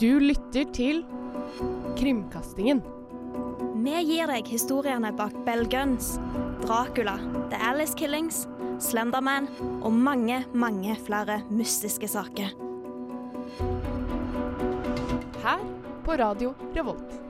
Du lytter til Krimkastingen. Vi gir deg historiene bak Bell Guns, Dracula, The Alice Killings, Slenderman og mange, mange flere mystiske saker. Her på Radio Revolt.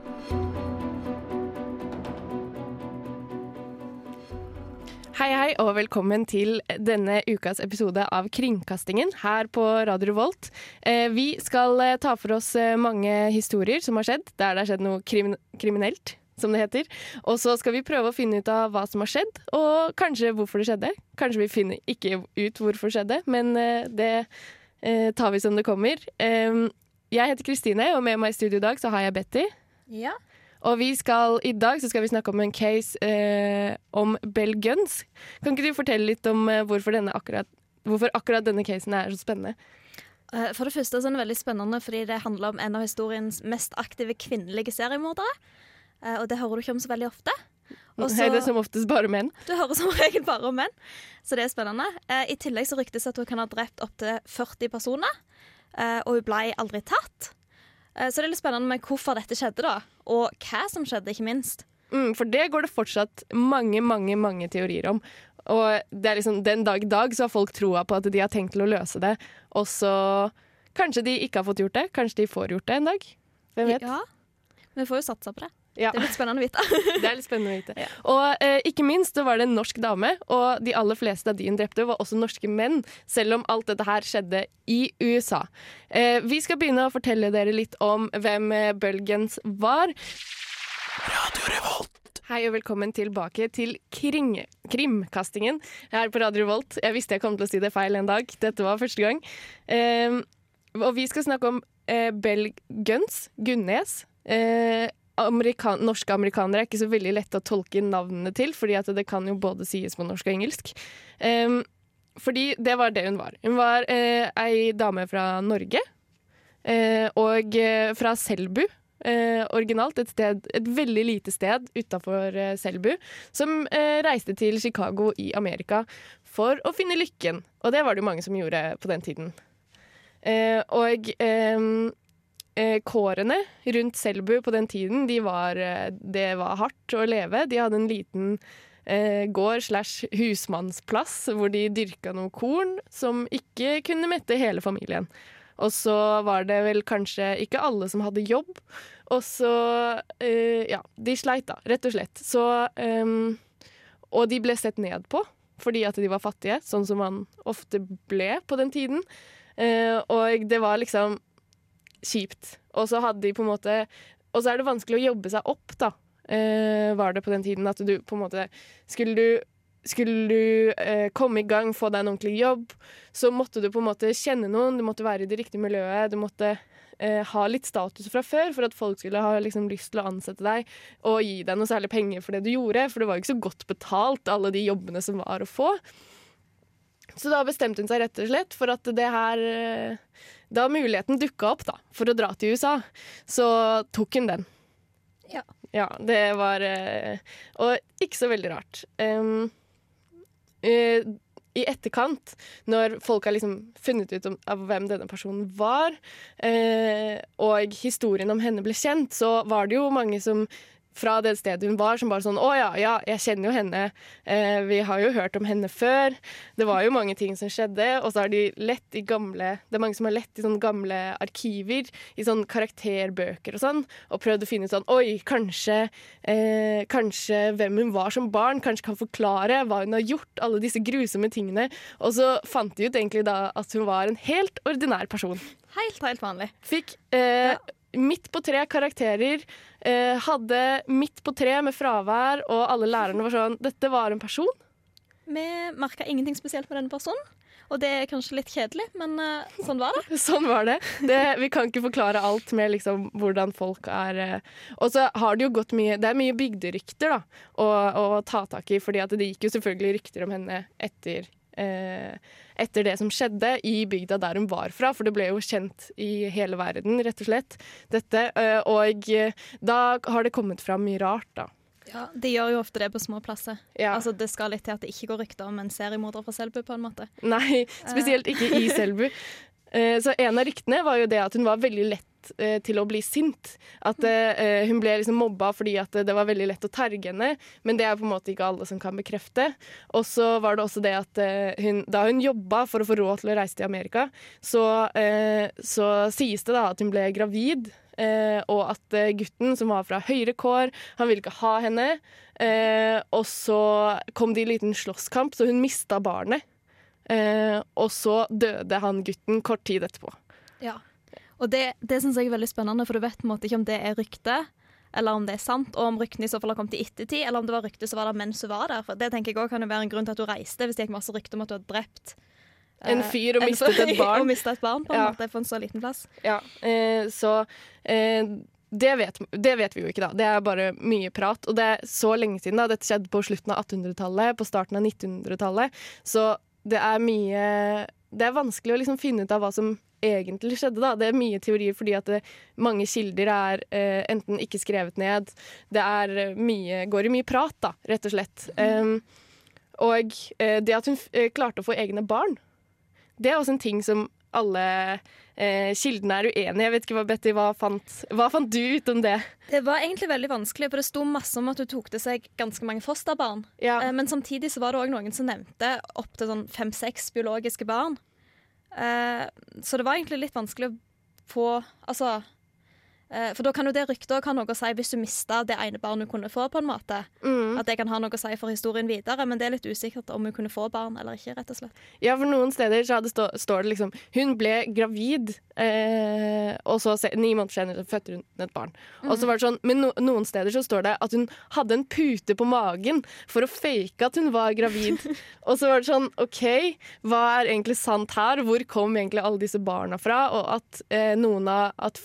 Hei, hei, og velkommen til denne ukas episode av Kringkastingen her på Radio Revolt. Eh, vi skal eh, ta for oss eh, mange historier som har skjedd, der det har skjedd noe krimin kriminelt, som det heter. Og så skal vi prøve å finne ut av hva som har skjedd, og kanskje hvorfor det skjedde. Kanskje vi finner ikke ut hvorfor det skjedde, men det tar vi som det kommer. Jeg heter Kristine, og med meg i studio i dag så har jeg Betty. Ja. Og vi skal, i dag så skal vi snakke om en case eh, om Bell Guns. Kan ikke du fortelle litt om eh, hvorfor, denne akkurat, hvorfor akkurat denne casen er så spennende? Eh, For det første så er det veldig spennende fordi det handler om en av historiens mest aktive kvinnelige seriemordere. Eh, Og det hører du ikke om så veldig ofte. Også, Hei, det er som oftest bare menn. Du hører som regel bare om menn, så det er spennende. Eh, I tillegg så ryktes at hun kan ha drept opptil 40 personer, og hun ble aldri tatt. Eh, Så det er litt spennende med hvorfor dette skjedde, da. Og hva som skjedde, ikke minst. Mm, for det går det fortsatt mange, mange mange teorier om. Og det er liksom, den dag i dag så har folk troa på at de har tenkt til å løse det, og så Kanskje de ikke har fått gjort det, kanskje de får gjort det en dag. Hvem vet? Ja. Vi får jo satsa på det. Ja. Det er litt spennende å vite. Det er litt spennende å vite. Og eh, ikke minst så var det en norsk dame, og de aller fleste av de hun drepte, var også norske menn, selv om alt dette her skjedde i USA. Eh, vi skal begynne å fortelle dere litt om hvem eh, Bølgens var. Radio Revolt. Hei og velkommen tilbake til kring, Krimkastingen her på Radio Revolt. Jeg visste jeg kom til å si det feil en dag. Dette var første gang. Eh, og vi skal snakke om eh, Bell Guns, Gunnes. Eh, amerikan norske amerikanere er ikke så veldig lette å tolke navnene til, fordi at det kan jo både sies på norsk og engelsk. Um, fordi det var det hun var. Hun var eh, ei dame fra Norge, eh, og eh, fra Selbu. Eh, originalt et, sted, et veldig lite sted utafor eh, Selbu, som eh, reiste til Chicago i Amerika for å finne lykken. Og det var det jo mange som gjorde på den tiden. Og ehm, eh, kårene rundt Selbu på den tiden, de var, eh, det var hardt å leve. De hadde en liten eh, gård slash husmannsplass hvor de dyrka noe korn som ikke kunne mette hele familien. Og så var det vel kanskje ikke alle som hadde jobb. Og så eh, Ja, de sleit, da, rett og slett. Så eh, Og de ble sett ned på fordi at de var fattige, sånn som man ofte ble på den tiden. Eh, og det var liksom kjipt. Og så hadde de på en måte Og så er det vanskelig å jobbe seg opp, da, eh, var det på den tiden. At du på en måte Skulle du, skulle du eh, komme i gang, få deg en ordentlig jobb, så måtte du på en måte kjenne noen, du måtte være i det riktige miljøet, du måtte eh, ha litt status fra før for at folk skulle ha liksom, lyst til å ansette deg og gi deg noe særlig penger for det du gjorde, for det var jo ikke så godt betalt, alle de jobbene som var å få. Så da bestemte hun seg rett og slett for at det her eh, Da muligheten dukka opp da, for å dra til USA, så tok hun den. Ja. Ja, det var eh, Og ikke så veldig rart. Um, uh, I etterkant, når folk har liksom funnet ut om, av hvem denne personen var, eh, og historien om henne ble kjent, så var det jo mange som fra det stedet hun var, som bare sånn Å ja, ja, jeg kjenner jo henne. Eh, vi har jo hørt om henne før. Det var jo mange ting som skjedde. Og så har de lett i gamle Det er mange som har lett i sånne gamle arkiver, i sånne karakterbøker og sånn, og prøvd å finne ut sånn Oi, kanskje, eh, kanskje hvem hun var som barn, kanskje kan forklare hva hun har gjort, alle disse grusomme tingene. Og så fant de ut egentlig da at hun var en helt ordinær person. Helt, helt vanlig. Fikk eh, midt på tre karakterer. Eh, hadde midt på tre med fravær, og alle lærerne var sånn Dette var en person. Vi merka ingenting spesielt med denne personen. Og det er kanskje litt kjedelig, men uh, sånn var det. Sånn var det. det. Vi kan ikke forklare alt med liksom, hvordan folk er uh. Og så har det jo gått mye Det er mye bygderykter da, å, å ta tak i, fordi det gikk jo selvfølgelig rykter om henne etter etter det som skjedde i bygda der hun var fra, for det ble jo kjent i hele verden, rett og slett, dette. Eh, og eh, da har det kommet fram mye rart, da. Ja, De gjør jo ofte det på små plasser. Ja. Altså, Det skal litt til at det ikke går rykter om en seriemorder fra Selbu. på en måte. Nei, spesielt ikke i Selbu. Eh, Så en av ryktene var jo det at hun var veldig lett eh, til å bli sint. At eh, hun ble liksom mobba fordi det var veldig lett å terge henne, men det er på en måte ikke alle som kan bekrefte. Og så var det også det at eh, hun, da hun jobba for å få råd til å reise til Amerika, så, eh, så sies det da at hun ble gravid. Eh, og at eh, gutten, som var fra høyere kår, han ville ikke ha henne. Eh, og så kom det i liten slåsskamp, så hun mista barnet. Eh, og så døde han gutten kort tid etterpå. Ja. Og det, det syns jeg er veldig spennende, for du vet på en måte ikke om det er rykte, eller om det er sant, og om ryktene i så fall har kommet i ettertid, eller om det var rykte som var der mens hun var der. For det tenker jeg også kan jo være en grunn til at hun reiste, hvis det gikk masse rykter om at hun hadde drept En eh, fyr og mistet et barn. og mistet et barn, på en Ja. måte, på en så liten plass. Ja, eh, så eh, det, vet, det vet vi jo ikke, da. Det er bare mye prat. Og det er så lenge siden. da. Dette skjedde på slutten av 1800-tallet, på starten av 1900-tallet. Så det er mye Det er vanskelig å liksom finne ut av hva som egentlig skjedde. da. Det er mye teorier fordi at det, mange kilder er eh, enten ikke skrevet ned Det er eh, mye, går i mye prat, da, rett og slett. Um, og eh, det at hun eh, klarte å få egne barn, det er også en ting som alle eh, kildene er uenige. Jeg vet ikke hva Betty, hva fant, hva fant du ut om det? Det var egentlig veldig vanskelig, for det sto masse om at hun tok til seg ganske mange fosterbarn. Ja. Eh, Men samtidig så var det òg noen som nevnte opptil sånn fem-seks biologiske barn. Eh, Så det var egentlig litt vanskelig å få Altså For da kan jo det ryktet òg ha noe å si hvis du mista det ene barnet hun kunne få, på en måte. Mm. At det kan ha noe å si for historien videre, men det er litt usikkert om hun kunne få barn eller ikke, rett og slett. ja, for noen steder så stå, står det liksom Hun ble gravid, eh, og så ni måneder senere fødte hun et barn. Og så var det sånn, Men no, noen steder så står det at hun hadde en pute på magen for å fake at hun var gravid. og så var det sånn OK, hva er egentlig sant her? Hvor kom egentlig alle disse barna fra? Og at eh, noen av at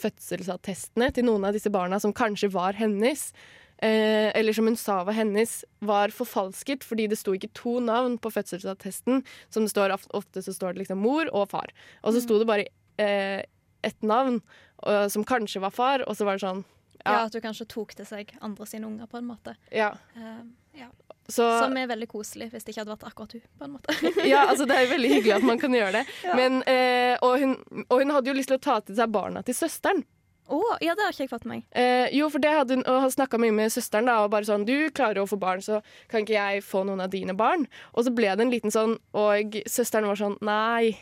fødselsattestene til noen av disse barna som kanskje var hennes, Eh, eller som hun sa var hennes, var forfalsket fordi det sto ikke to navn på fødselsattesten. Som det står, Ofte så står det liksom mor og far. Og så sto det bare eh, ett navn og, som kanskje var far, og så var det sånn Ja. Ja. At hun kanskje tok til seg andre sine unger, på en måte. Ja. Uh, ja. Så, Som er veldig koselig, hvis det ikke hadde vært akkurat hun, på en måte. ja, altså det er jo veldig hyggelig at man kan gjøre det. Men, eh, og, hun, og hun hadde jo lyst til å ta til seg barna til søsteren. Å, ja, det har ikke jeg fått med meg. Eh, jo, for det hadde hun snakka mye med søsteren. da Og bare sånn 'Du klarer å få barn, så kan ikke jeg få noen av dine barn?' Og så ble det en liten sånn Og søsteren var sånn 'Nei,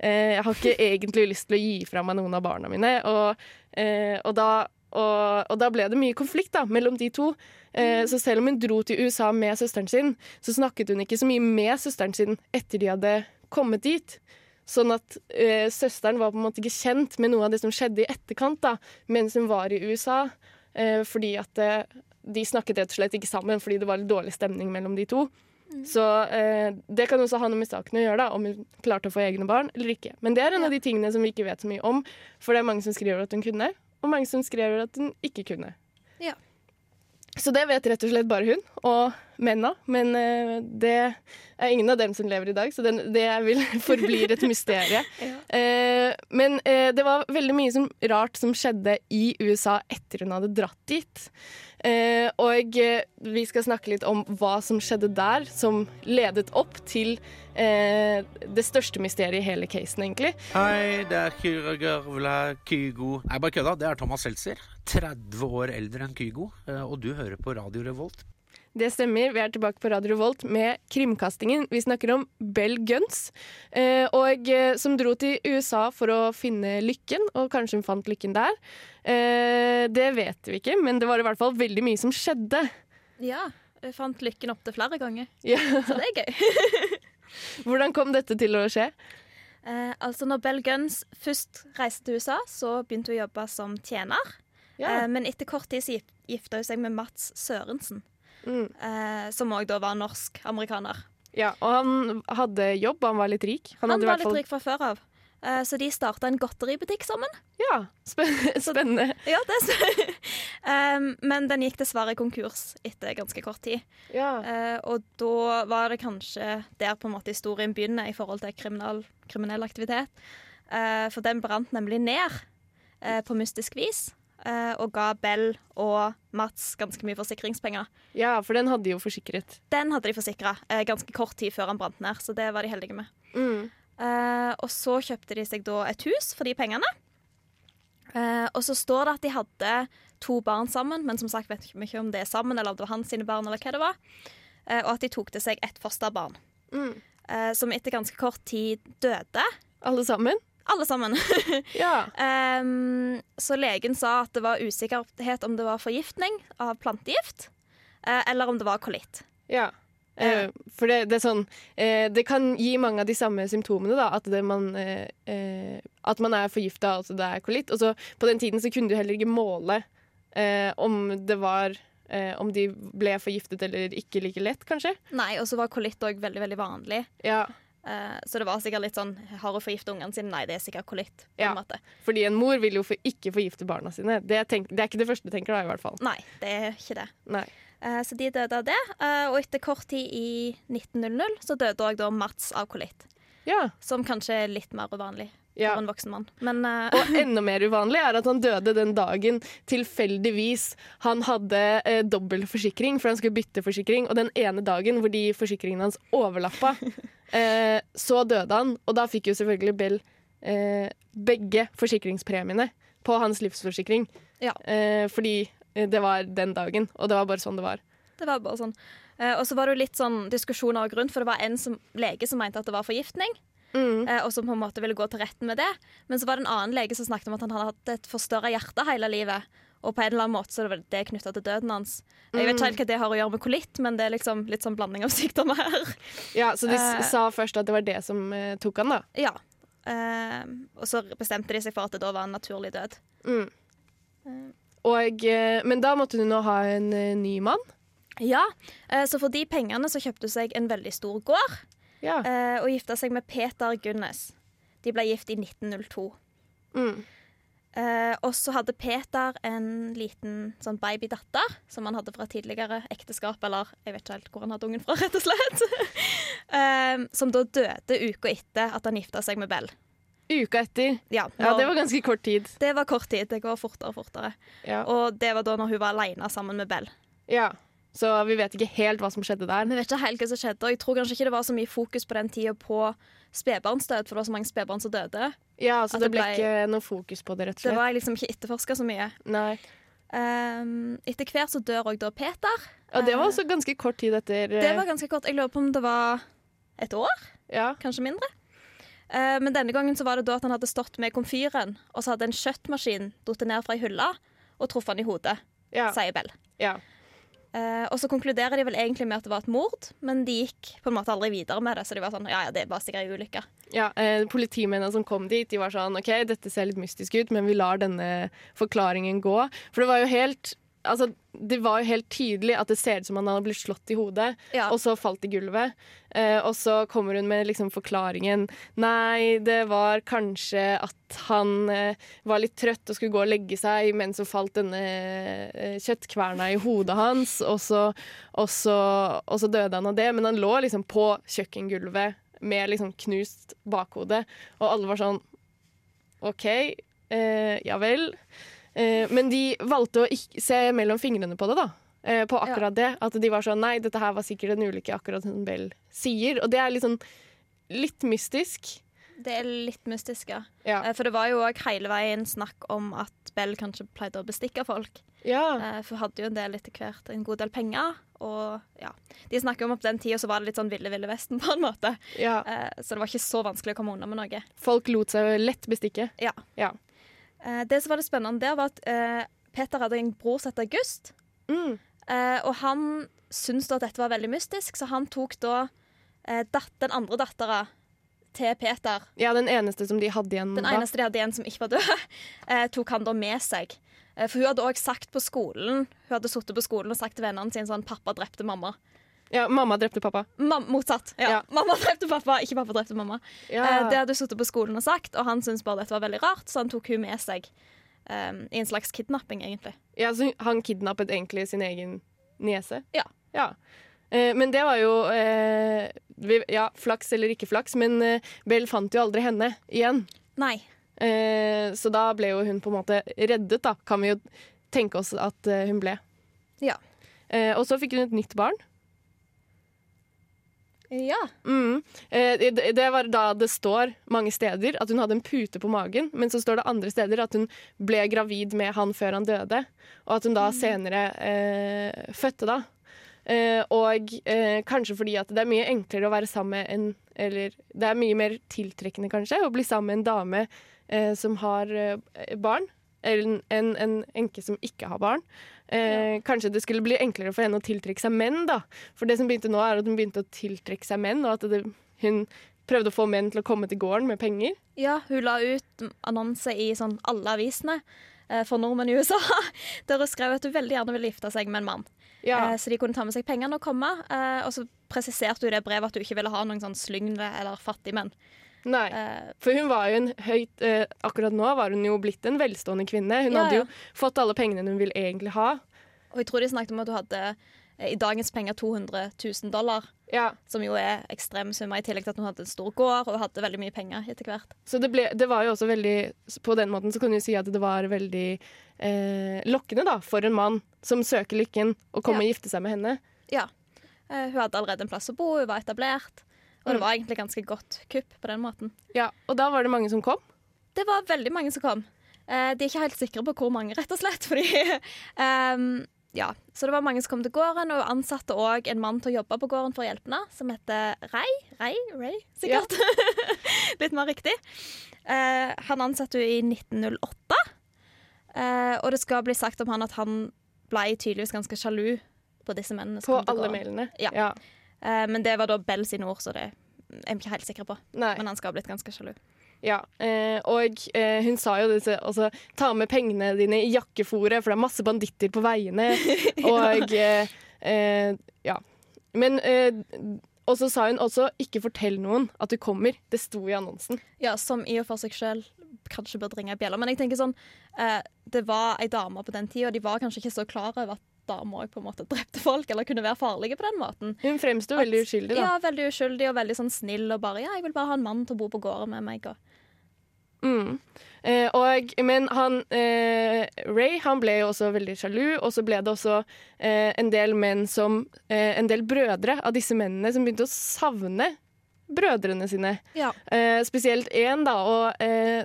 eh, jeg har ikke egentlig lyst til å gi fra meg noen av barna mine'. Og, eh, og, da, og, og da ble det mye konflikt da mellom de to. Eh, så selv om hun dro til USA med søsteren sin, så snakket hun ikke så mye med søsteren sin etter de hadde kommet dit. Sånn at eh, søsteren var på en måte ikke kjent med noe av det som skjedde i etterkant da, mens hun var i USA. Eh, fordi at eh, de snakket rett og slett ikke sammen fordi det var litt dårlig stemning mellom de to. Så eh, det kan også ha noe med saken å gjøre, da, om hun klarte å få egne barn eller ikke. Men det er en av de tingene som vi ikke vet så mye om, for det er mange som skriver at hun kunne, og mange som skriver at hun ikke kunne. Ja. Så det vet rett og slett bare hun og mennene. men eh, det er ingen av dem som lever i dag, så den, det vil forblir et mysterium. Ja. Eh, men eh, det var veldig mye som, rart som skjedde i USA etter hun hadde dratt dit. Eh, og eh, vi skal snakke litt om hva som skjedde der, som ledet opp til eh, det største mysteriet i hele casen, egentlig. Hei, det er Kyra Gørvla Kygo Nei, bare kødda. Det er Thomas Seltzer. 30 år eldre enn Kygo. Og du hører på Radio Revolt. Det stemmer. Vi er tilbake på Radio Revolt med krimkastingen. Vi snakker om Bell Guns, eh, og eh, som dro til USA for å finne lykken, og kanskje hun fant lykken der. Eh, det vet vi ikke, men det var i hvert fall veldig mye som skjedde. Ja, jeg fant lykken opptil flere ganger, Ja. så det er gøy. Hvordan kom dette til å skje? Eh, altså når Bell Guns først reiste til USA, så begynte hun å jobbe som tjener. Ja. Eh, men etter kort tid så gifta hun seg med Mats Sørensen, Mm. eh, som òg da var norsk-amerikaner. ja. Og han hadde jobb, han var litt rik. Han, hadde var litt rik fra før av, eh, så de starta en godteributikk sammen. Ja, spen- spennende. Ja, det er um, Men den gikk dessverre konkurs etter ganske kort tid. Ja. Eh, og da var det kanskje der på en måte historien begynner i forhold til kriminal, kriminell aktivitet. Eh, for den brant nemlig ned eh, på mystisk vis. Eh, og ga Bell og Mats ganske mye forsikringspenger. ja, for den hadde de jo forsikret. Den hadde de forsikra eh, ganske kort tid før han brant ned, så det var de heldige med. Mm. Eh, og så kjøpte de seg da et hus for de pengene. Eh, og så står det at de hadde to barn sammen, men som sagt vet vi ikke om det er sammen, eller om det var hans sine barn, eller hva det var. Eh, og at de tok til seg ett fosterbarn, Mm. eh, som etter ganske kort tid døde. Alle sammen? Alle sammen. Ja. um, så legen sa at det var usikkerhet om det var forgiftning av plantegift, uh, eller om det var kolitt. ja. Uh, for det, det er sånn uh, Det kan gi mange av de samme symptomene, da. At, det man, at man er forgifta, altså det er kolitt. Og så på den tiden så kunne du heller ikke måle om det var Om de ble forgiftet eller ikke like lett, kanskje. Nei, og så var kolitt òg veldig, veldig vanlig. Ja. Eh, så det var sikkert litt sånn Har hun forgifta ungene sine? Nei, det er sikkert kolitt. Ja. en. Fordi en mor vil jo for ikke forgifte barna sine. Det, tenk, det er ikke det første du tenker da, i hvert fall. Nei, det er ikke det. Eh, så de døde av det. eh, og etter kort tid i 1900 så døde òg da Mats av kolitt. Ja. Som kanskje er litt mer uvanlig ja. for en voksen mann. Men uh... Og enda mer uvanlig er at han døde den dagen tilfeldigvis han hadde eh, dobbel forsikring, for han skulle bytte forsikring. Og den ene dagen hvor de forsikringene hans overlappa, eh, så døde han. Og da fikk jo selvfølgelig Bell eh, begge forsikringspremiene på hans livsforsikring. Ja. Eh, fordi eh, det var den dagen, og det var bare sånn det var. det var bare sånn. Og så var det jo litt sånn diskusjoner grunn, for det var en som, lege som mente at det var forgiftning. Mm. eh, og som på en måte ville gå til retten med det. Men så var det en annen lege som snakket om at han hadde hatt et forstørra hjerte hele livet. Og på en eller annen måte så var det det knytta til døden hans. Jeg vet ikke helt hva det har å gjøre med kolitt, men det er liksom litt sånn blanding av sykdommer her. Ja, Så de Eh. sa først at det var det som eh, tok han, da. ja. Eh, og så bestemte de seg for at det da var en naturlig død. Mm. Og, men da måtte hun nå ha en ny mann. Ja, eh, så for de pengene så kjøpte hun seg en veldig stor gård Ja. eh, og gifta seg med Peter Gunnes. De ble gift i 1902. Mm. Uh, og så hadde Peter en liten sånn babydatter som han hadde fra tidligere ekteskap, eller jeg vet ikke helt hvor han hadde ungen fra, rett og slett. uh, som da døde uka etter at han gifta seg med Bell. Uka etter. Ja, Ja, det var ganske kort tid. det var kort tid. Det går fortere og fortere. Ja. Og det var da når hun var aleine sammen med Bell. ja. Så vi vet ikke helt hva som skjedde der. Vi vet ikke helt hva som skjedde, og jeg tror kanskje ikke det var så mye fokus på den tida på spedbarnsdød, for det var så mange spedbarn som døde. Ja, så det det ble ikke noe fokus på det, rett og slett. Det var liksom ikke etterforska så mye. Nei. Um, etter hvert så dør òg da Peter. Og det var Eh, også ganske kort tid etter. Det eh, var ganske kort. Jeg lurer på om det var et år, Ja. kanskje mindre. Uh, men denne gangen så var det da at han hadde stått med komfyren, og så hadde en kjøttmaskin datt ned fra ei hylle og truffet han i hodet, Ja. sier Bell. ja. Eh, og så konkluderer de vel egentlig med at det var et mord, men de gikk på en måte aldri videre med det. Så de var sånn ja, ja, det var sikkert ei ulykke. ja eh, Politimennene som kom dit, de var sånn OK, dette ser litt mystisk ut, men vi lar denne forklaringen gå. For det var jo helt Altså, det var jo helt tydelig at det ser ut som han hadde blitt slått i hodet, Ja. og så falt i gulvet. Eh, og så kommer hun med liksom forklaringen Nei, det var kanskje at han eh, var litt trøtt og skulle gå og legge seg, men så falt denne eh, kjøttkverna i hodet hans, og så, og, så, og så døde han av det. Men han lå liksom på kjøkkengulvet med liksom knust bakhode, og alle var sånn OK, eh, ja vel. Eh, men de valgte å ikke se mellom fingrene på det, da. Eh, på akkurat det. At de var sånn Nei, dette her var sikkert en ulykke, akkurat som Bell sier. Og det er litt sånn litt mystisk. Det er litt mystisk, ja. Ja. Eh, for det var jo òg hele veien snakk om at Bell kanskje pleide å bestikke folk. ja. For hun hadde jo en del etter hvert, en god del penger. Og ja, De snakker om at på den tida så var det litt sånn Ville Ville Vesten, på en måte. ja. Så det var ikke så vanskelig å komme unna med noe. Folk lot seg lett bestikke. Ja. Ja. Eh, det som var det spennende der, var at eh, Peter hadde en bror som het August. Mm. Eh, og han syntes da at dette var veldig mystisk, så han tok da eh, den andre dattera til Peter, ja, den eneste som de hadde igjen den da. eneste de hadde igjen som ikke var død, eh, tok han da med seg. For hun hadde òg sagt på skolen Hun hadde sittet på skolen og sagt til vennene sine sånn 'Pappa drepte mamma'. Ja, mamma drepte pappa. Mam motsatt. Ja. Ja. Mamma drepte pappa, ikke pappa drepte mamma. Ja. Eh, det hadde hun sittet på skolen og sagt, og han syntes bare dette var veldig rart, så han tok hun med seg um, i en slags kidnapping, egentlig. Ja, så han kidnappet egentlig sin egen niese? Ja. ja. Eh, men det var jo eh, vi, Ja, flaks eller ikke flaks, men eh, Bell fant jo aldri henne igjen. Nei. Eh, så da ble jo hun på en måte reddet, da, kan vi jo tenke oss at eh, hun ble. Ja. Eh, og så fikk hun et nytt barn. Ja. Mm. Eh, det, det var da det står mange steder at hun hadde en pute på magen, men så står det andre steder at hun ble gravid med han før han døde, og at hun da senere eh, fødte da. Eh, og eh, kanskje fordi at det er mye enklere å være sammen med en Eller det er mye mer tiltrekkende, kanskje, å bli sammen med en dame eh, som har eh, barn, enn en, en enke som ikke har barn. Eh, Kanskje det skulle bli enklere for henne å tiltrekke seg menn, da. For det som begynte nå, er at hun begynte å tiltrekke seg menn, og at det, hun prøvde å få menn til å komme til gården med penger. Ja, hun la ut annonse i sånn alle avisene eh, for nordmenn i USA, der hun skrev at hun veldig gjerne ville gifte seg med en mann. Ja. Eh, så de kunne ta med seg pengene og komme. eh, Og så presiserte hun i det brevet at hun ikke ville ha noen sånn slyngle eller fattigmenn. Nei. Eh, For hun var jo en høyt eh, Akkurat nå var hun jo blitt en velstående kvinne. Hun Ja, hadde ja. jo fått alle pengene hun ville egentlig ha. Og jeg tror de snakket om at hun hadde eh, i dagens penger 200 000 dollar. Ja. Som jo er ekstreme summer, i tillegg til at hun hadde en stor gård og hadde veldig mye penger etter hvert. Så det, ble, det var jo også veldig På den måten så kan du si at det var veldig eh, lokkende da, for en mann som søker lykken, å komme Ja. og gifte seg med henne. Ja. Eh, hun hadde allerede en plass å bo, hun var etablert. Og Mm. det var egentlig ganske godt kupp på den måten. Ja, Og da var det mange som kom. Det var veldig mange som kom. Eh, de er ikke helt sikre på hvor mange, rett og slett. Fordi, um, ja. Så det var mange som kom til gården, og ansatte òg en mann til å jobbe på gården for å hjelpe henne, som heter Ray. Rei? Ray, sikkert. Litt mer riktig. Eh, han ansatte henne i 1908, eh, og det skal bli sagt om han at han ble tydeligvis ganske sjalu på disse mennene. som På alle gården. mailene. Ja. Eh, men det var da Bell sine ord, så det er jeg ikke helt sikker på. Nei. Men han skal ha blitt ganske sjalu. Ja, eh, og eh, hun sa jo disse altså, ta med pengene dine i jakkefòret, for det er masse banditter på veiene. Og eh, eh, ja. Men eh, Og så sa hun også ikke fortell noen at du kommer. Det sto i annonsen. Ja, som i og for seg sjøl kanskje burde ringe bjella. Men jeg tenker sånn, eh, det var ei dame på den tida, og de var kanskje ikke så klar over at damer òg på en måte drepte folk, eller kunne være farlige på den måten. Hun fremsto veldig uskyldig, da. Ja, veldig uskyldig og veldig sånn snill og bare Ja, jeg vil bare ha en mann til å bo på gården med meg. Og. Mm. Eh, og, men han eh, Ray han ble jo også veldig sjalu, og så ble det også eh, en del menn som eh, En del brødre av disse mennene som begynte å savne brødrene sine. Ja. Eh, spesielt én, da. Og eh,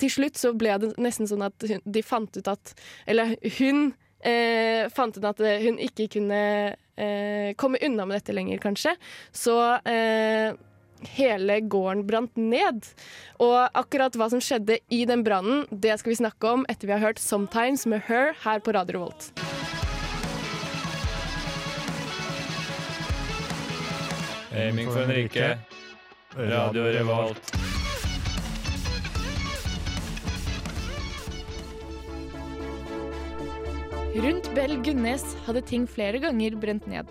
til slutt så ble det nesten sånn at hun, de fant ut at Eller hun eh, fant hun at eh, hun ikke kunne eh, komme unna med dette lenger, kanskje. Så eh, hele gården brant ned. Og akkurat hva som skjedde i den brannen, det skal vi snakke om etter vi har hørt 'Sometimes' med Her her på Radio Revolt. Aiming for en rike. Radio Revolt. Rundt Bell Gunnes hadde ting flere ganger brent ned.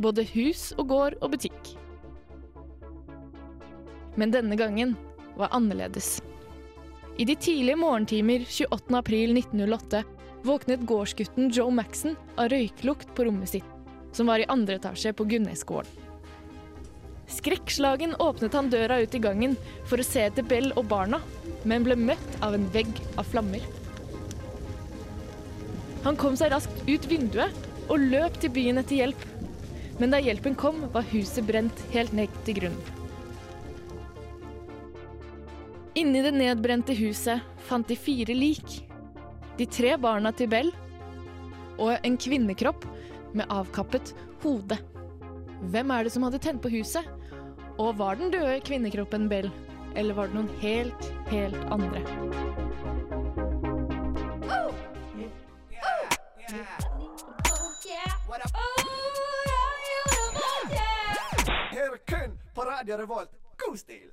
Både hus og gård og butikk. Men denne gangen var annerledes. I de tidlige morgentimer 28. april 1908 våknet gårdsgutten Joe Maxon av røyklukt på rommet sitt, som var i andre etasje på Gunnesgården. Skrekkslagen åpnet han døra ut i gangen for å se etter Bell og barna, men ble møtt av en vegg av flammer. Han kom seg raskt ut vinduet og løp til byen etter hjelp. Men da hjelpen kom, var huset brent helt ned til grunnen. Inni det nedbrente huset fant de fire lik. De tre barna til Bell og en kvinnekropp med avkappet hode. Hvem er det som hadde tent på huset? Og var den døde kvinnekroppen Bell, eller var det noen helt, helt andre? På Radio Revolt. God stil!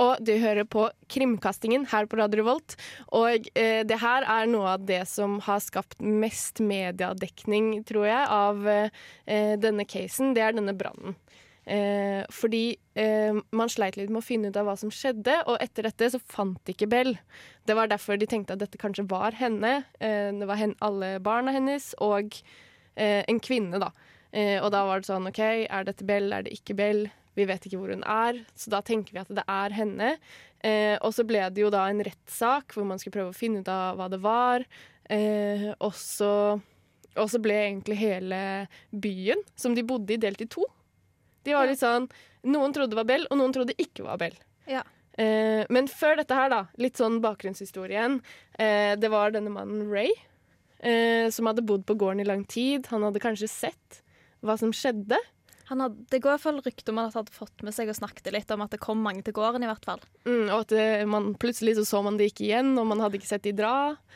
Og du hører på Krimkastingen her på Radio Revolt. Og eh, det her er noe av det som har skapt mest mediedekning, tror jeg, av eh, denne casen. Det er denne brannen. Eh, fordi eh, man sleit litt med å finne ut av hva som skjedde, og etter dette så fant de ikke Bell. Det var derfor de tenkte at dette kanskje var henne. Eh, det var hen alle barna hennes og eh, en kvinne, da. Og da var det sånn OK, er dette Bell, er det ikke Bell? Vi vet ikke hvor hun er, så da tenker vi at det er henne. Eh, og så ble det jo da en rettssak hvor man skulle prøve å finne ut av hva det var. Eh, og, så, og så ble egentlig hele byen som de bodde i, delt i to. De var litt sånn Noen trodde det var Bell, og noen trodde ikke var Bell. Ja. Eh, men før dette her, da, litt sånn bakgrunnshistorien. Eh, det var denne mannen Ray, eh, som hadde bodd på gården i lang tid. Han hadde kanskje sett hva som skjedde. Han hadde, det går i hvert fall rykter om at han hadde fått med seg og snakket litt om at det kom mange til gården, i hvert fall. Mm, og at det, man, plutselig så, så man det ikke igjen, og man hadde ikke sett de dra.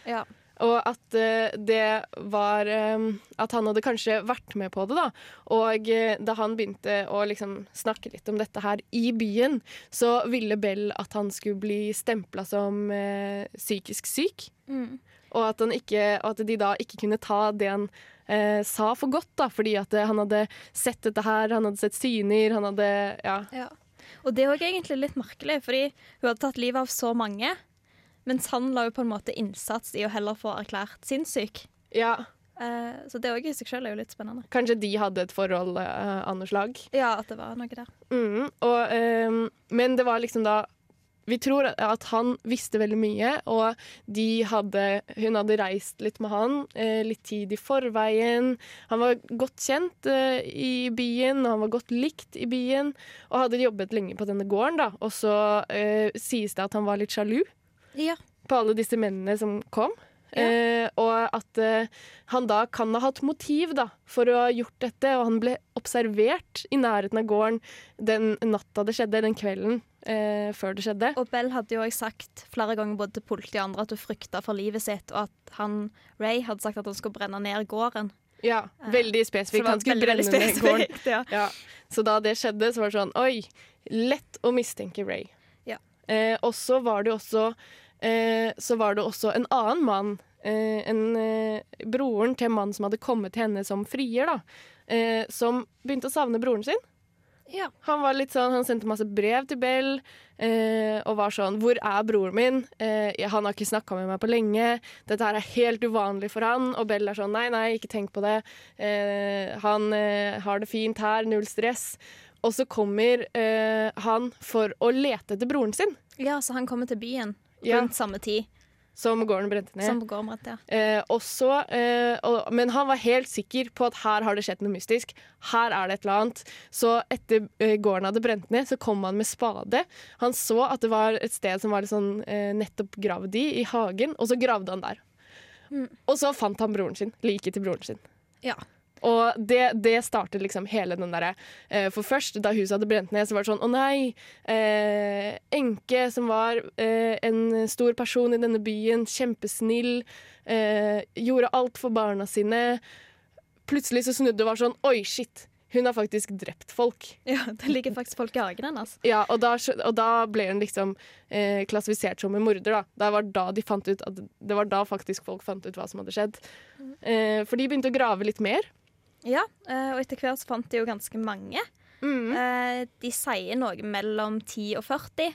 Ja. Og at uh, det var um, At han hadde kanskje vært med på det, da. Og uh, da han begynte å liksom snakke litt om dette her i byen, så ville Bell at han skulle bli stempla som uh, psykisk syk. Mm. Og at, han ikke, og at de da ikke kunne ta det han eh, sa for godt, da, fordi at eh, han hadde sett dette her, han hadde sett syner, han hadde Ja. Ja. Og det er òg egentlig litt merkelig, fordi hun hadde tatt livet av så mange, mens han la jo på en måte innsats i å heller få erklært sinnssyk. ja. Eh, så det òg i seg selv er jo litt spennende. Kanskje de hadde et forhold eh, av noe slag. Ja, at det var noe der. Mm, og, ehm, men det var liksom da Vi tror at han visste veldig mye, og de hadde, hun hadde reist litt med han eh, litt tid i forveien. Han var godt kjent eh, i byen, og han var godt likt i byen. Og hadde jobbet lenge på denne gården, da. Og så eh, sies det at han var litt sjalu Ja. på alle disse mennene som kom. Ja. Eh, og at eh, han da kan ha hatt motiv da, for å ha gjort dette, og han ble observert i nærheten av gården den natta det skjedde, den kvelden eh, før det skjedde. Og Bell hadde jo også sagt flere ganger både til politiet og andre at hun frykta for livet sitt, og at han, Ray hadde sagt at han skulle brenne ned gården. Ja, Veldig spesifikt. Han skulle brenne ned gården. Ja. Ja. Så da det skjedde, så var det sånn Oi, lett å mistenke Ray. Ja. Eh, og så var det også eh, Så var det også en annen mann. Eh, en, eh, broren til en mann som hadde kommet til henne som frier, da. Eh, som begynte å savne broren sin. Ja. Han var litt sånn, han sendte masse brev til Bell eh, og var sånn 'Hvor er broren min?' Eh, 'Han har ikke snakka med meg på lenge.' 'Dette her er helt uvanlig for han.' Og Bell er sånn 'Nei, nei, ikke tenk på det. Eh, han eh, har det fint her. Null stress.' Og så kommer eh, han for å lete etter broren sin, ja, så han kommer til byen Ja. rundt samme tid som gården brente ned. som gården brant, ja. Eh, også, eh, og, men han var helt sikker på at her har det skjedd noe mystisk. Her er det et eller annet. Så etter eh, gården hadde brent ned, så kom han med spade. Han så at det var et sted som var sånn eh, nettopp gravd i, i hagen, og så gravde han der. Mm. Og så fant han broren sin. Liket til broren sin. Ja. Og det, det startet liksom hele den derre eh, For først, da huset hadde brent ned, så var det sånn Å nei! eh, Enke, som var eh, en stor person i denne byen, kjempesnill, eh, gjorde alt for barna sine. Plutselig så snudde det og var sånn Oi, shit! Hun har faktisk drept folk. ja. Det ligger faktisk folk i hagen hennes. Ja, og da, og da ble hun liksom eh, klassifisert som en morder. Da. Det var da de fant ut at Det var da faktisk folk fant ut hva som hadde skjedd. Eh, for de begynte å grave litt mer. Ja, eh, og etter hvert så fant de jo ganske mange. Mm. Eh, De sier noe mellom 10 og 40.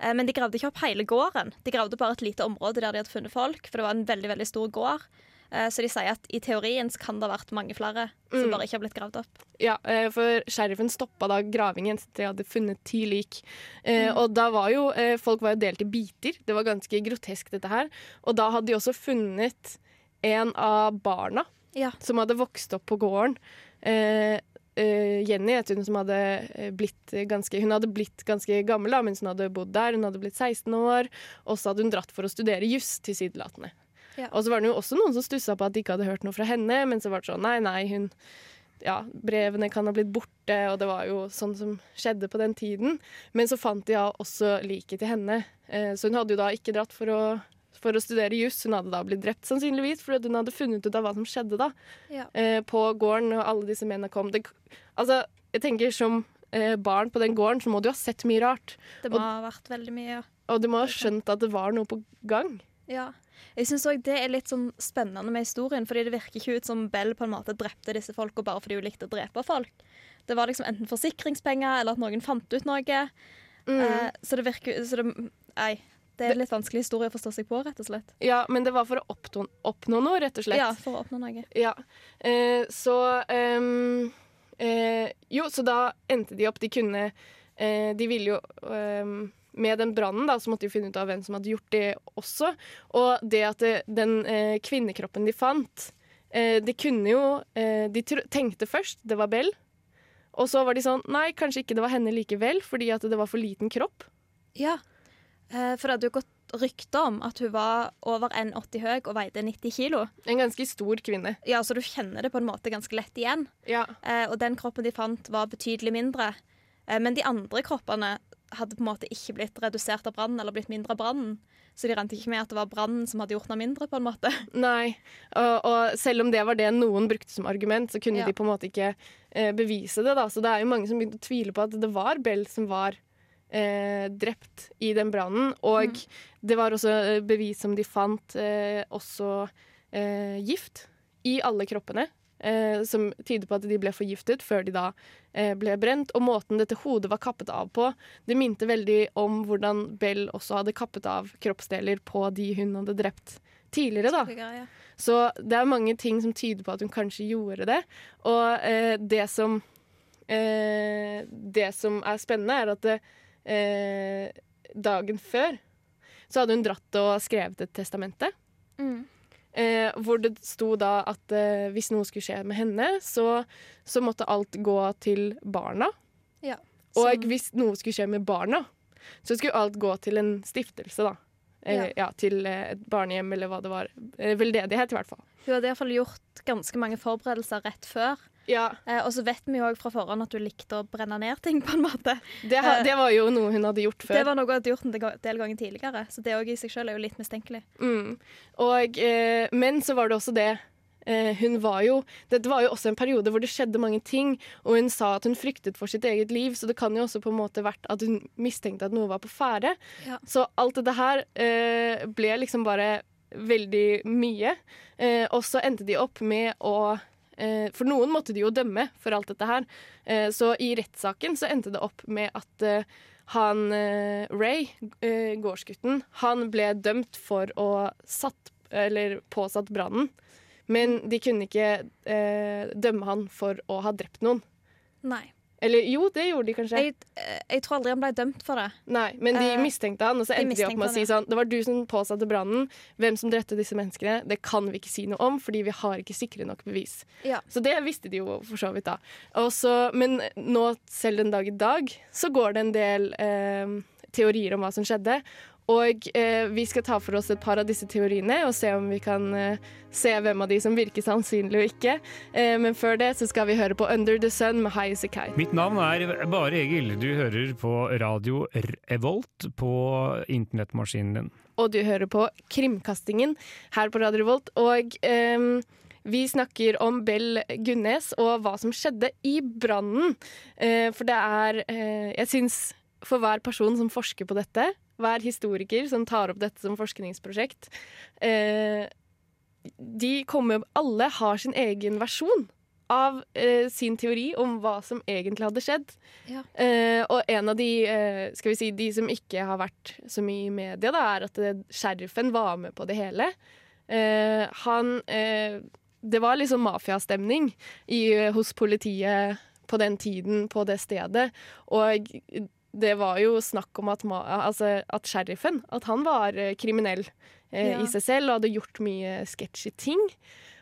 eh, Men de gravde ikke opp hele gården. De gravde bare et lite område der de hadde funnet folk, for det var en veldig veldig stor gård. Så de sier at i teorien så kan det ha vært mange flere som Mm. bare ikke har blitt gravd opp. Ja, for sheriffen stoppa da gravingen etter de hadde funnet ti lik. Mm. Og da var jo Folk var jo delt i biter. Det var ganske grotesk, dette her. Og da hadde de også funnet en av barna Ja. som hadde vokst opp på gården. Eh, eh, Jenny het hun som hadde eh, blitt ganske Hun hadde blitt ganske gammel da, mens hun hadde bodd der. Hun hadde blitt 16 år, og så hadde hun dratt for å studere juss tilsynelatende. Ja. Og så var det jo også noen som stussa på at de ikke hadde hørt noe fra henne, men så var det sånn nei, nei, hun ja, brevene kan ha blitt borte, og det var jo sånn som skjedde på den tiden. Men så fant de ja også liket til henne. Eh, så hun hadde jo da ikke dratt for å, for å studere juss. Hun hadde da blitt drept, sannsynligvis, fordi hun hadde funnet ut av hva som skjedde da. Ja. Eh, på gården, og alle disse mennene kom. Det, altså, jeg tenker som eh, barn på den gården, så må du ha sett mye rart. Det må ha vært veldig mye. Ja. Og du må ha skjønt at det var noe på gang. Ja. Jeg syns òg det er litt sånn spennende med historien, fordi det virker ikke ut som Bell på en måte drepte disse folka bare fordi hun likte å drepe folk. Det var liksom enten forsikringspenger eller at noen fant ut noe. Mm. Eh, så det virker så det, Nei. Det er en litt vanskelig historie å forstå seg på, rett og slett. Ja, men det var for å oppnå, oppnå noe, rett og slett. Ja, for å oppnå noe. Ja, eh, så um, eh, Jo, så da endte de opp De kunne eh, De ville jo um, Med den brannen da, så måtte de finne ut av hvem som hadde gjort det også. Og det at det, den eh, kvinnekroppen de fant eh, De kunne jo eh, De tenkte først det var Bell. Og så var de sånn Nei, kanskje ikke det var henne likevel, fordi at det var for liten kropp. Ja, eh, for det hadde jo gått rykter om at hun var over 1,80 høy og veide 90 kilo. En ganske stor kvinne. Ja, så du kjenner det på en måte ganske lett igjen. Ja. Eh, og den kroppen de fant, var betydelig mindre. Eh, men de andre kroppene hadde på en måte ikke blitt redusert av brannen eller blitt mindre av brannen. Så de regnet ikke med at det var brannen som hadde gjort noe mindre. på en måte. Nei. Og, og selv om det var det noen brukte som argument, så kunne Ja. de på en måte ikke eh, bevise det. da. Så det er jo mange som begynte å tvile på at det var Bell som var eh, drept i den brannen. Og det var også eh, bevis som de fant eh, også eh, gift i alle kroppene. Eh, som tyder på at de ble forgiftet før de da eh, ble brent. Og måten dette hodet var kappet av på, det minte veldig om hvordan Bell også hadde kappet av kroppsdeler på de hun hadde drept tidligere. da. Så det er mange ting som tyder på at hun kanskje gjorde det. Og eh, det som eh, Det som er spennende, er at det, eh, dagen før så hadde hun dratt og skrevet et testamente. Mm. Eh, hvor det sto da at eh, hvis noe skulle skje med henne, så, så måtte alt gå til barna. Ja. Og hvis noe skulle skje med barna, så skulle alt gå til en stiftelse, da. Eller, ja. til eh, et barnehjem, eller hva det var. Eh, veldedighet, i hvert fall. Hun hadde iallfall gjort ganske mange forberedelser rett før. Ja, Eh, og så vet vi jo òg fra forhånd at hun likte å brenne ned ting, på en måte. det, ha, Eh, det var jo noe hun hadde gjort før. Det var noe hun hadde gjort en del- ganger tidligere, så det òg i seg selv er jo litt mistenkelig. Mm. Og, eh, men så var det også det eh, Hun var jo Dette var jo også en periode hvor det skjedde mange ting, og hun sa at hun fryktet for sitt eget liv, så det kan jo også på en måte vært at hun mistenkte at noe var på ferde. Ja. Så alt dette her eh, ble liksom bare veldig mye. Eh, og så endte de opp med å For noen måtte de jo dømme for alt dette her. Eh, så i rettssaken så endte det opp med at eh, han eh, Ray, eh, gårdsgutten, han ble dømt for å satt, eller påsatt brannen. Men de kunne ikke eh, dømme han for å ha drept noen. Nei. Eller jo, det gjorde de kanskje. Jeg, eh, jeg tror aldri han ble dømt for det. Nei, Men de Eh, mistenkte han, og så endte de opp med å si sånn Det var du som påsatte brannen. Hvem som drepte disse menneskene, det kan vi ikke si noe om, fordi vi har ikke sikre nok bevis. Ja. Så det visste de jo for så vidt da. Også, men nå, selv den dag i dag, så går det en del eh, teorier om hva som skjedde. Og eh, vi skal ta for oss et par av disse teoriene og se om vi kan eh, se hvem av de som virker sannsynlig og ikke. Eh, men før det så skal vi høre på Under the Sun med High As A Kite. Mitt navn er Bare Egil. Du hører på radio Revolt på internettmaskinen din. og du hører på Krimkastingen her på Radio Revolt. Og ehm, vi snakker om Bell Gunnes og hva som skjedde i brannen. Eh, for det er eh, Jeg syns for hver person som forsker på dette, hver historiker som tar opp dette som forskningsprosjekt, eh, de kommer Alle har sin egen versjon av eh, sin teori om hva som egentlig hadde skjedd. Ja. Eh, og en av de skal vi si, de som ikke har vært så mye i media, da, er at sheriffen var med på det hele. Eh, han Det var liksom mafiastemning hos politiet på den tiden, på det stedet. Og det var jo snakk om at, altså, at sheriffen at han var eh, kriminell eh, Ja. i seg selv og hadde gjort mye sketchy ting.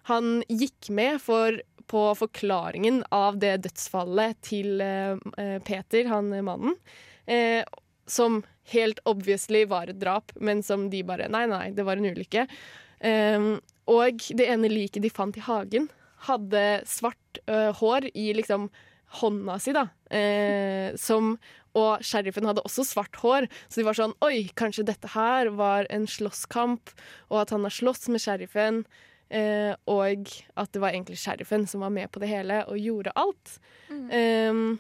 Han gikk med for, på forklaringen av det dødsfallet til eh, eh, Peter, han eh, mannen. Eh, som helt obviously var et drap, men som de bare Nei, nei, det var en ulykke. Eh, og det ene liket de fant i hagen, hadde svart hår i liksom hånda si, da. Eh, som og sheriffen hadde også svart hår, så de var sånn Oi, kanskje dette her var en slåsskamp, og at han har slåss med sheriffen. Eh, og at det var egentlig sheriffen som var med på det hele og gjorde alt. Um,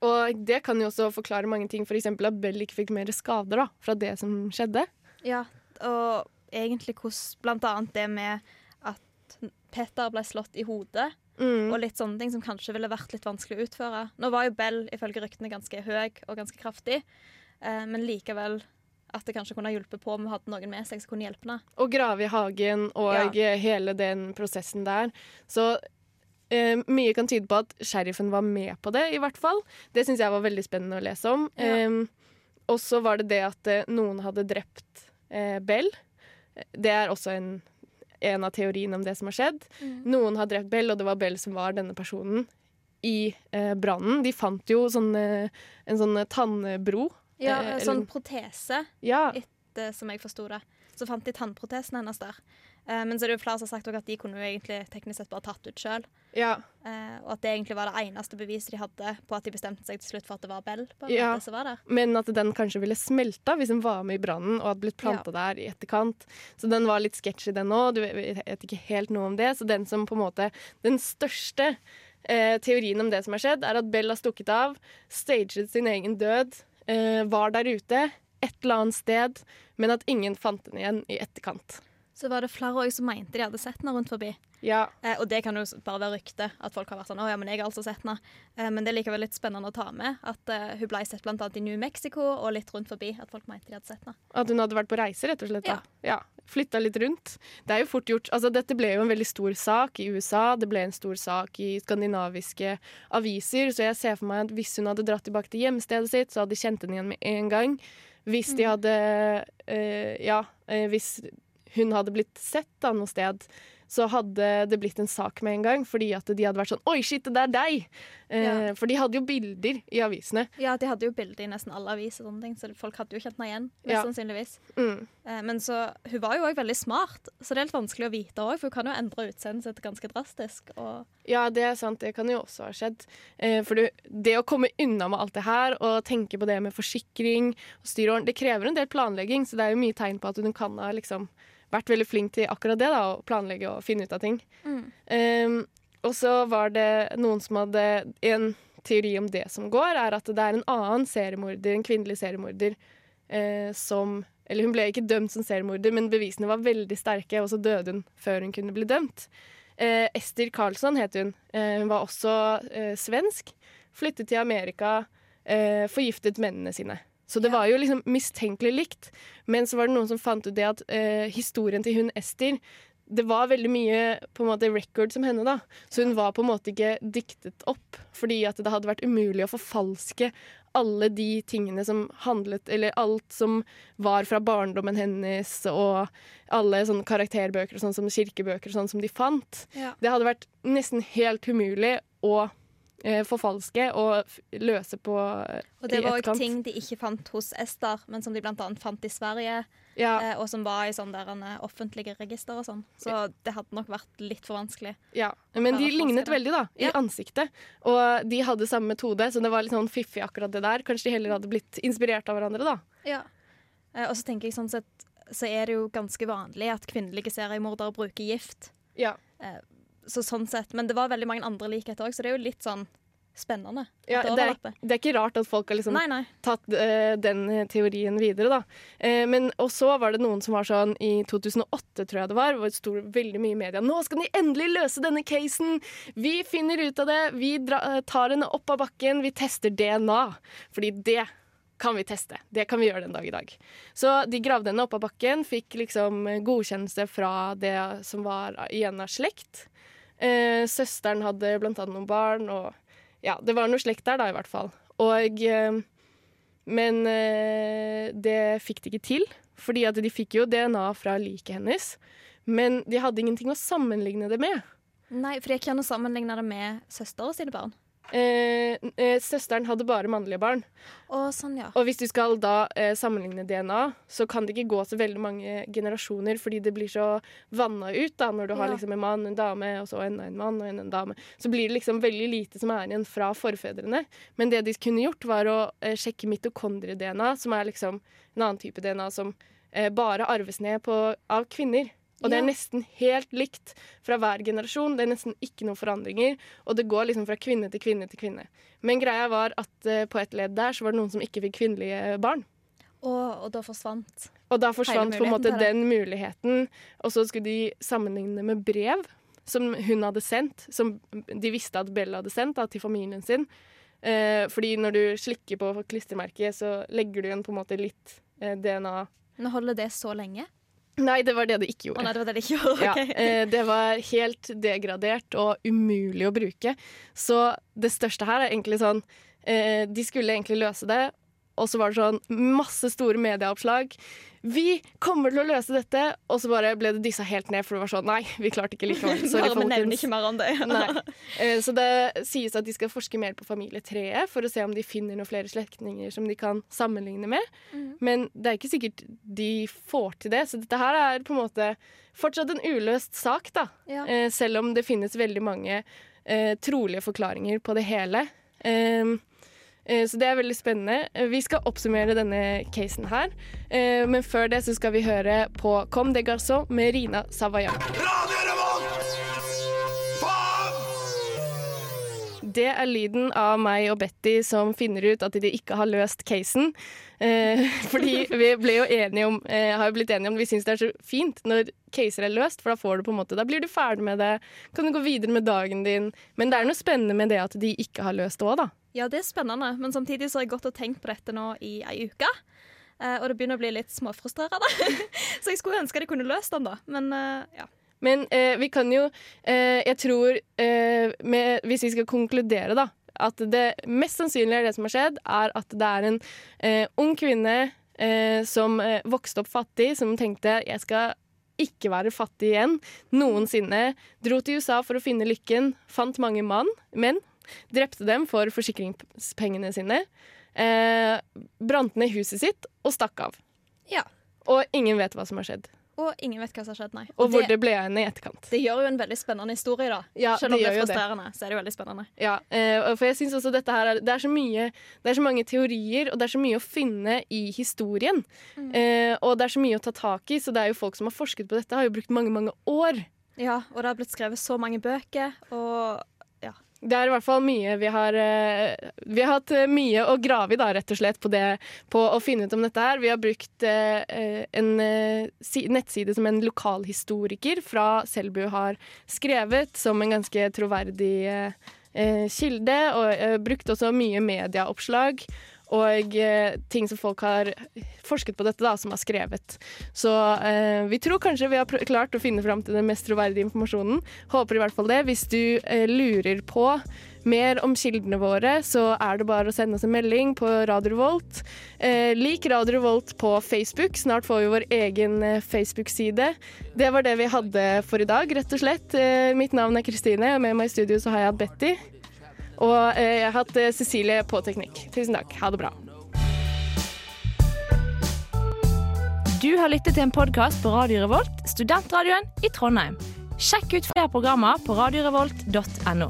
og det kan jo også forklare mange ting, f.eks. at Bell ikke fikk mer skader da, fra det som skjedde. Ja, og egentlig hvordan Blant annet det med at Petter ble slått i hodet, Mm. og litt sånne ting som kanskje ville vært litt vanskelig å utføre. Nå var jo Bell ifølge ryktene ganske høy og ganske kraftig, eh, men likevel at det kanskje kunne ha hjulpet på om hun hadde noen med seg som kunne hjelpe henne. Å grave i hagen og ja. hele den prosessen der. Så eh, mye kan tyde på at sheriffen var med på det, i hvert fall. Det syns jeg var veldig spennende å lese om. Ja. Eh, og så var det det at eh, noen hadde drept eh, Bell. Det er også en, en av teoriene om det som har skjedd. Noen har drept Bell, og det var Bell som var denne personen i eh, brannen. De fant jo sånne, en sånn tannbro. Ja, Eh, eller- sånn protese, Ja, etter, som jeg forsto det. Så fant de tannprotesen hennes der. Eh, men så er det jo flere som har sagt at de kunne jo egentlig teknisk sett bare tatt ut sjøl. ja, Eh, og at det egentlig var det eneste beviset de hadde på at de bestemte seg til slutt for at det var Bell. Ja. men at den kanskje ville smelta hvis den var med i brannen og hadde blitt planta der i etterkant. Så den var litt sketchy, den òg. Du vet vet ikke helt noe om det. Så den som på en måte Den største eh, teorien om det som har skjedd, er at Bell har stukket av, staget sin egen død, eh, var der ute et eller annet sted, men at ingen fant den igjen i etterkant. Så var det flere som mente de hadde sett henne rundt forbi. Ja, Eh, og det kan jo bare være rykte, at folk har vært sånn 'Å ja, men jeg har altså sett henne'. Eh, men det er likevel litt spennende å ta med at eh, hun ble sett annet i New Mexico og litt rundt forbi. At folk mente de hadde sett henne. At hun hadde vært på reise, rett og slett. Da. Ja. Flytta litt rundt. Det er jo fort gjort. Altså, dette ble jo en veldig stor sak i USA. Det ble en stor sak i skandinaviske aviser. Så jeg ser for meg at hvis hun hadde dratt tilbake til hjemstedet sitt, så hadde de kjent henne igjen med en gang. Hvis de hadde øh, Ja, øh, hvis hun hadde blitt sett da noe sted, så hadde det blitt en sak med en gang. Fordi at de hadde vært sånn Oi, shit, det er deg! Eh, Ja. For de hadde jo bilder i avisene. Ja, de hadde jo bilder i nesten alle aviser, ting, så folk hadde jo kjent henne igjen. Mest Ja. sannsynligvis. Mm. Eh, men så, hun var jo òg veldig smart, så det er litt vanskelig å vite òg, for hun kan jo endre utseendet sitt ganske drastisk. Ja, det er sant. Det kan jo også ha skjedd. Eh, for det, det å komme unna med alt det her og tenke på det med forsikring og styreorden, det krever en del planlegging, så det er jo mye tegn på at hun kan ha liksom vært veldig flink til akkurat det, da, å planlegge og finne ut av ting. Um, og så var det noen som hadde En teori om det som går, er at det er en annen seriemorder, en kvinnelig seriemorder, eh, som Eller hun ble ikke dømt som seriemorder, men bevisene var veldig sterke, og så døde hun før hun kunne bli dømt. Eh, Ester Karlsson het hun. Eh, hun var også eh, svensk. Flyttet til Amerika, eh, forgiftet mennene sine. Så det var jo liksom mistenkelig likt. Men så var det noen som fant ut det at eh, historien til hun Ester det var veldig mye på en måte record som henne, da. Så hun var på en måte ikke diktet opp. Fordi at det hadde vært umulig å forfalske alle de tingene som handlet Eller alt som var fra barndommen hennes, og alle sånne karakterbøker, sånn som kirkebøker, sånn som de fant. Ja. Det hadde vært nesten helt umulig å forfalske og løse på eh, Og det var òg ting de ikke fant hos Ester, men som de annet fant i Sverige, Ja, eh, og som var i sånne eh, offentlige register og sånn. Så det hadde nok vært litt for vanskelig. ja. Men de lignet veldig, da, i Ja. ansiktet. Og de hadde samme metode, så det var litt sånn fiffig akkurat det der. Kanskje de heller hadde blitt inspirert av hverandre, da. Ja. Eh, og så tenker jeg sånn sett så er det jo ganske vanlig at kvinnelige seriemordere bruker gift. Ja. Så sånn sett, Men det var veldig mange andre likheter òg, så det er jo litt sånn spennende. Ja, det, er, det er ikke rart at folk har liksom Nei, nei. tatt uh, den teorien videre, da. Uh, men, og så var det noen som var sånn i 2008, tror jeg det var, hvor det sto veldig mye i media Nå skal de endelig løse denne casen! Vi finner ut av det! Vi dra, eh, tar henne opp av bakken, vi tester DNA. Fordi det kan vi teste. Det kan vi gjøre den dag i dag. Så de gravde henne opp av bakken, fikk liksom godkjennelse fra det som var igjen av slekt. Eh, søsteren hadde blant annet noen barn, og ja, det var noe slekt der da, i hvert fall. Og eh, Men eh, det fikk de ikke til, fordi at de fikk jo DNA fra liket hennes. Men de hadde ingenting å sammenligne det med. Nei, For jeg kan jo sammenligne det med søstera sine barn. Eh, eh, søsteren hadde bare mannlige barn. Og, sånn, ja. Og hvis du skal da eh, sammenligne DNA, så kan det ikke gå så veldig mange generasjoner, fordi det blir så vanna ut da, når du har liksom en mann, en dame, og så enda en mann og en, en dame. Så blir det liksom veldig lite som er igjen fra forfedrene. Men det de kunne gjort, var å eh, sjekke mitokondrie-DNA, som er liksom en annen type DNA som eh, bare arves ned på, av kvinner. Og det er nesten helt likt fra hver generasjon. Det er nesten ikke noen forandringer. Og det går liksom fra kvinne til kvinne til kvinne. Men greia var at eh, på et ledd der så var det noen som ikke fikk kvinnelige barn. Og, og da forsvant Og da forsvant på en måte den muligheten. Og så skulle de sammenligne med brev som hun hadde sendt, som de visste at Bella hadde sendt da, til familien sin. Eh, fordi når du slikker på klistremerket, så legger du igjen på en måte litt eh, DNA. Men holder det så lenge? Nei, det var det det ikke gjorde. Oh, nei, det var det de ikke gjorde. Ja, eh, det var helt degradert og umulig å bruke. Så det største her er egentlig sånn eh, De skulle egentlig løse det, og så var det sånn masse store medieoppslag. Vi kommer til å løse dette. Og så bare ble det dissa helt ned, for det var sånn Nei, vi klarte ikke likevel. Sorry, Bare folkens. ikke mer om det. Nei. Eh, Så det sies at de skal forske mer på familietreet for å se om de finner noen flere slektninger som de kan sammenligne med. Men det er ikke sikkert de får til det, så dette her er på en måte fortsatt en uløst sak, da. Ja. Eh, Selv om det finnes veldig mange eh, trolige forklaringer på det hele. Eh, Så det er veldig spennende. Eh, Vi skal oppsummere denne casen her. Eh, Men før det så skal vi høre på Comme des garçons med Rina Savayan. Det er lyden av meg og Betty som finner ut at de ikke har løst casen. Eh, fordi vi ble jo enige om, eh, har jo blitt enige om Vi syns det er så fint når caser er løst, for da får du på en måte Da blir du ferdig med det, kan du gå videre med dagen din. Men det er noe spennende med det at de ikke har løst det òg, da. Ja, det er spennende, men samtidig så har jeg gått og tenkt på dette nå i ei uke. eh, og det begynner å bli litt småfrustrerende. så jeg skulle ønske de kunne løst den, da. Men eh, ja. Men eh, vi kan jo eh, Jeg tror eh, med, Hvis vi skal konkludere, da, at det mest sannsynlige er det som har skjedd, er at det er en eh, ung kvinne som vokste opp fattig, som tenkte jeg skal ikke være fattig igjen noensinne. Dro til USA for å finne lykken, fant mange mann, menn, drepte dem for forsikringspengene sine. Eh, brant ned huset sitt og stakk av. Ja. Og ingen vet hva som har skjedd. Og ingen vet hva som har skjedd, nei. Og hvor det, det ble av henne i etterkant. det gjør jo en veldig spennende historie, da. Ja, Selv om det det, er frustrerende, det. så er det jo veldig spennende. Ja, eh, for jeg synes også dette her er, det, er så mye, det er så mange teorier, og det er så mye å finne i historien. Eh, og det er så mye å ta tak i, så det er jo folk som har forsket på dette, har jo brukt mange, mange år. Ja, og det har blitt skrevet så mange bøker, og Det er i hvert fall mye vi har eh, Vi har hatt eh, mye å grave i, da, rett og slett, på, det, på å finne ut om dette her. Vi har brukt eh, en nettside som en lokalhistoriker fra Selbu har skrevet, som en ganske troverdig kilde, og brukt også mye medieoppslag. Og eh, ting som folk har forsket på dette, da, som har skrevet. Så eh, vi tror kanskje vi har klart å finne fram til den mest troverdige informasjonen. Håper i hvert fall det. Hvis du eh, lurer på mer om kildene våre, så er det bare å sende oss en melding på Radio Revolt. Eh, lik Radio Revolt på Facebook. Snart får vi vår egen eh, Facebook-side. Det var det vi hadde for i dag, rett og slett. Mitt navn er Kristine, og med meg i studio så har jeg hatt Betty. Og eh, jeg har hatt eh, Cecilie på teknikk. Tusen takk. Ha det bra. Du har lyttet til en podkast på Radio Revolt, studentradioen i Trondheim. Sjekk ut flere programmer på radiorevolt.no.